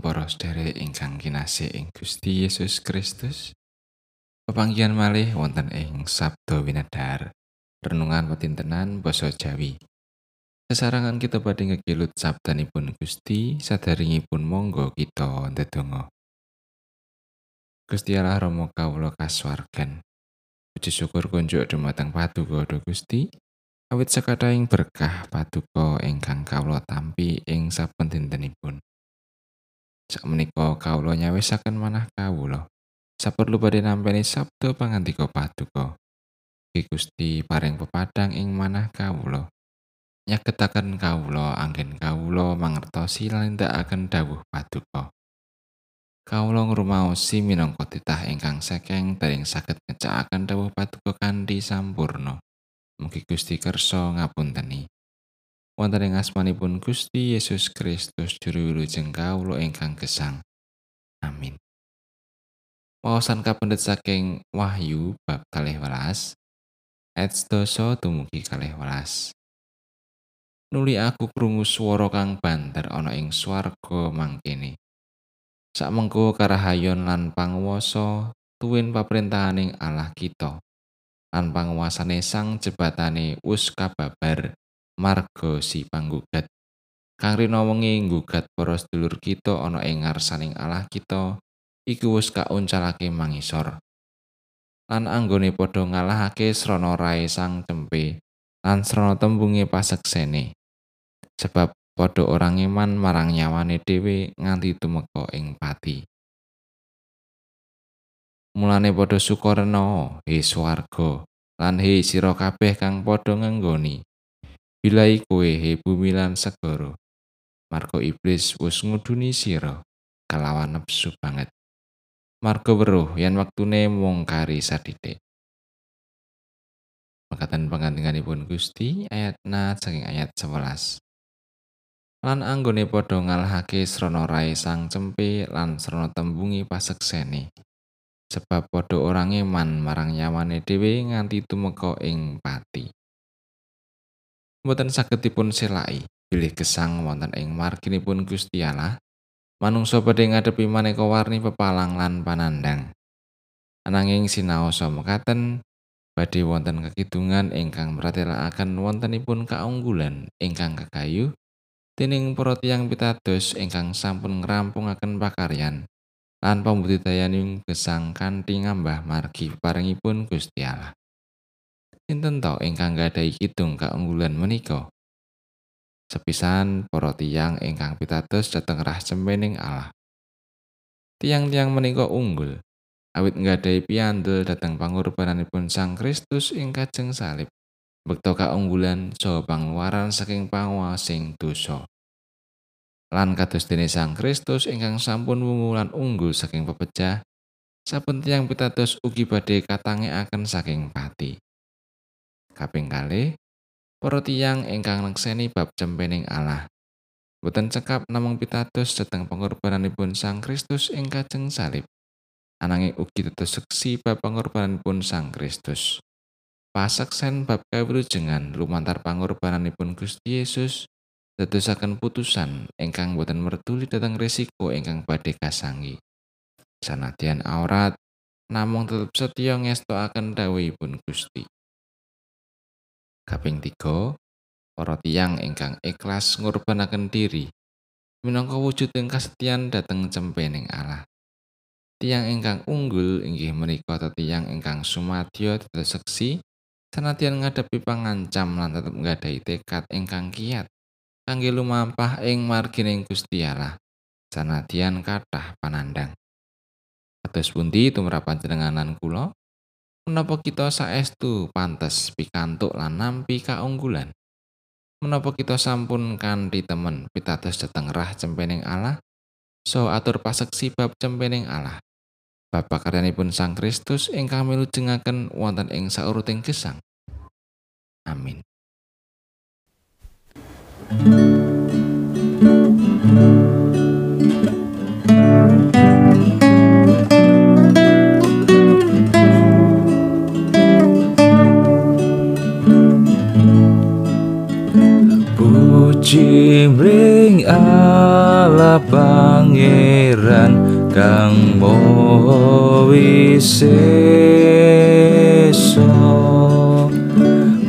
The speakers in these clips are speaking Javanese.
Para sedherek ingkang kinasih ing Gusti Yesus Kristus. Pepanggihan malih wonten ing Sabda Winedhar. Renungan petintenan basa Jawi. Sesarangan kita badhe ngekilut sabdanipun Gusti sadaringipun monggo kita ndedonga. Gusti Allah Rama kawula kasuwargan. Puji syukur kunjuk dumateng Paduka Gusti. Awit sakathahing berkah paduka ingkang kawula tampi ing saben dintenipun. Sakmenika kawula nyawisaken manah kawula. Saperlu badhe nampi sabda pangandika paduka. Ki Gusti paring pepadang ing manah kawula. Nyagetaken kawula anggen kawula mangertosi lan nindakaken dawuh paduka. Kawula ngrumaosi minangka titah ingkang sekeng dereng saged ngecakaken dawuh paduka kanthi sampurna. Mugi Gusti kersa ngapunteni. Wonten ing asmanipun Gusti Yesus Kristus juru wilujeng kawula ingkang gesang. Amin. Wawasan kapendet saking Wahyu bab kalih welas ayat sedasa kalih welas. Nuli aku krungu swara kang banter ana ing swarga mangkene. Sakmengko karahayon lan panguwasa tuwin paprintahaning Allah kita. Lan panguwasane sang jebatane wis kababar marga si panggugat. Kang rina wengi nggugat para sedulur kita ana ing ngarsaning Allah kita, iku wis kauncalake mangisor. Lan anggone padha ngalahake srana rae sang cempe lan srana tembunge paseksene. Sebab padha orang iman marang nyawane dhewe nganti tumeka ing pati. Mulane padha sukarena, he swarga, lan he sira kabeh kang padha ngenggoni. Bilai kowe he bumi lan segara. Margo iblis wis nguduni sira kalawan nepsu banget. Margo weruh yen wektune mung kari sadhithik. Mekaten pangandikanipun Gusti ayat na saking ayat 11. Lan anggone padha ngalahake srana rae sang cempe lan srana tembungi paseksene. Sebab padha orang iman marang nyawane dhewe nganti tumeka ing pati. Mboten saged dipun selai bilih gesang wonten ing marginipun Gusti Allah manungsa badhe ngadepi maneka warni pepalang lan panandang ananging sinaosa mekaten badhe wonten kekidungan ingkang mratelakaken wontenipun kaunggulan ingkang kekayu dening para tiyang pitados ingkang sampun ngrampungaken pakaryan lan pambudidayaning gesang kanthi ngambah margi paringipun Gusti Allah Sinten to ingkang gadhahi kidung kaunggulan menika? Sepisan para tiyang ingkang pitados dhateng rah cempening Allah. Tiang-tiang menika unggul awit nggadhahi piandel dhateng pangorbananipun Sang Kristus ing kajeng salib. Bekto kaunggulan saha panguwaran saking panguwasing dosa. Lan kados dene Sang Kristus ingkang sampun wungu lan unggul saking pepejah, saben tiang pitados ugi badhe katangekaken saking pati. Kaping kalih para tiyang ingkang nekseni bab cempening Allah. Boten cekap namung pitados dhateng pengorbananipun Sang Kristus ing kajeng salib. Ananging ugi tetes seksi bab pengorbananipun Sang Kristus. Pasaksen bab kawilujengan lumantar pangorbananipun Gusti Yesus dadosaken putusan ingkang boten mertuli dhateng risiko ingkang badhe kasangi. Sanadyan aurat namung tetep setya ngestoaken dawuhipun Gusti Kaping 3, para tiyang ingkang ikhlas ngurbanaken diri minangka wujuding kasetyan dhateng cempening Allah. Tiang ingkang unggul inggih menika tiyang ingkang sumadyo dados seksi sanadyan ngadepi pangancam lan tetep nggadahi tekad ingkang kiat kangge lumampah ing margining Gusti Allah sanadyan kathah panandang. Kados pundi tumrap panjenenganan kula? Menapa kita saestu pantes pikantuk lan nampi kaunggulan? Menapa kita sampun kanthi temen pitados dhateng rah cempening Allah? So atur paseksi bab cempening Allah. Bapak karyanipun Sang Kristus ingkang milujengaken wonten ing sauruting gesang. Amin. Ring Allah pangeran kang moho wiseso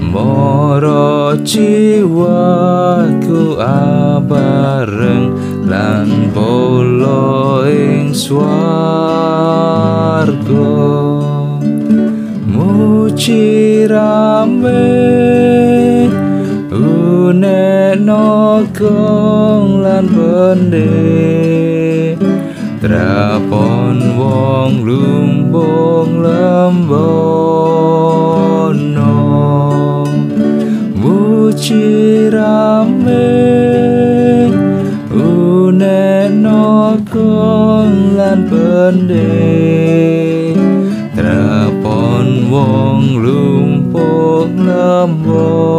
moro jiwaku abareng lan polo ing swarga. Muji gong lan bende. Trapon wong lumbung lembono. Wucirame uneno kong lan bende. Trapon wong lumbung lembono.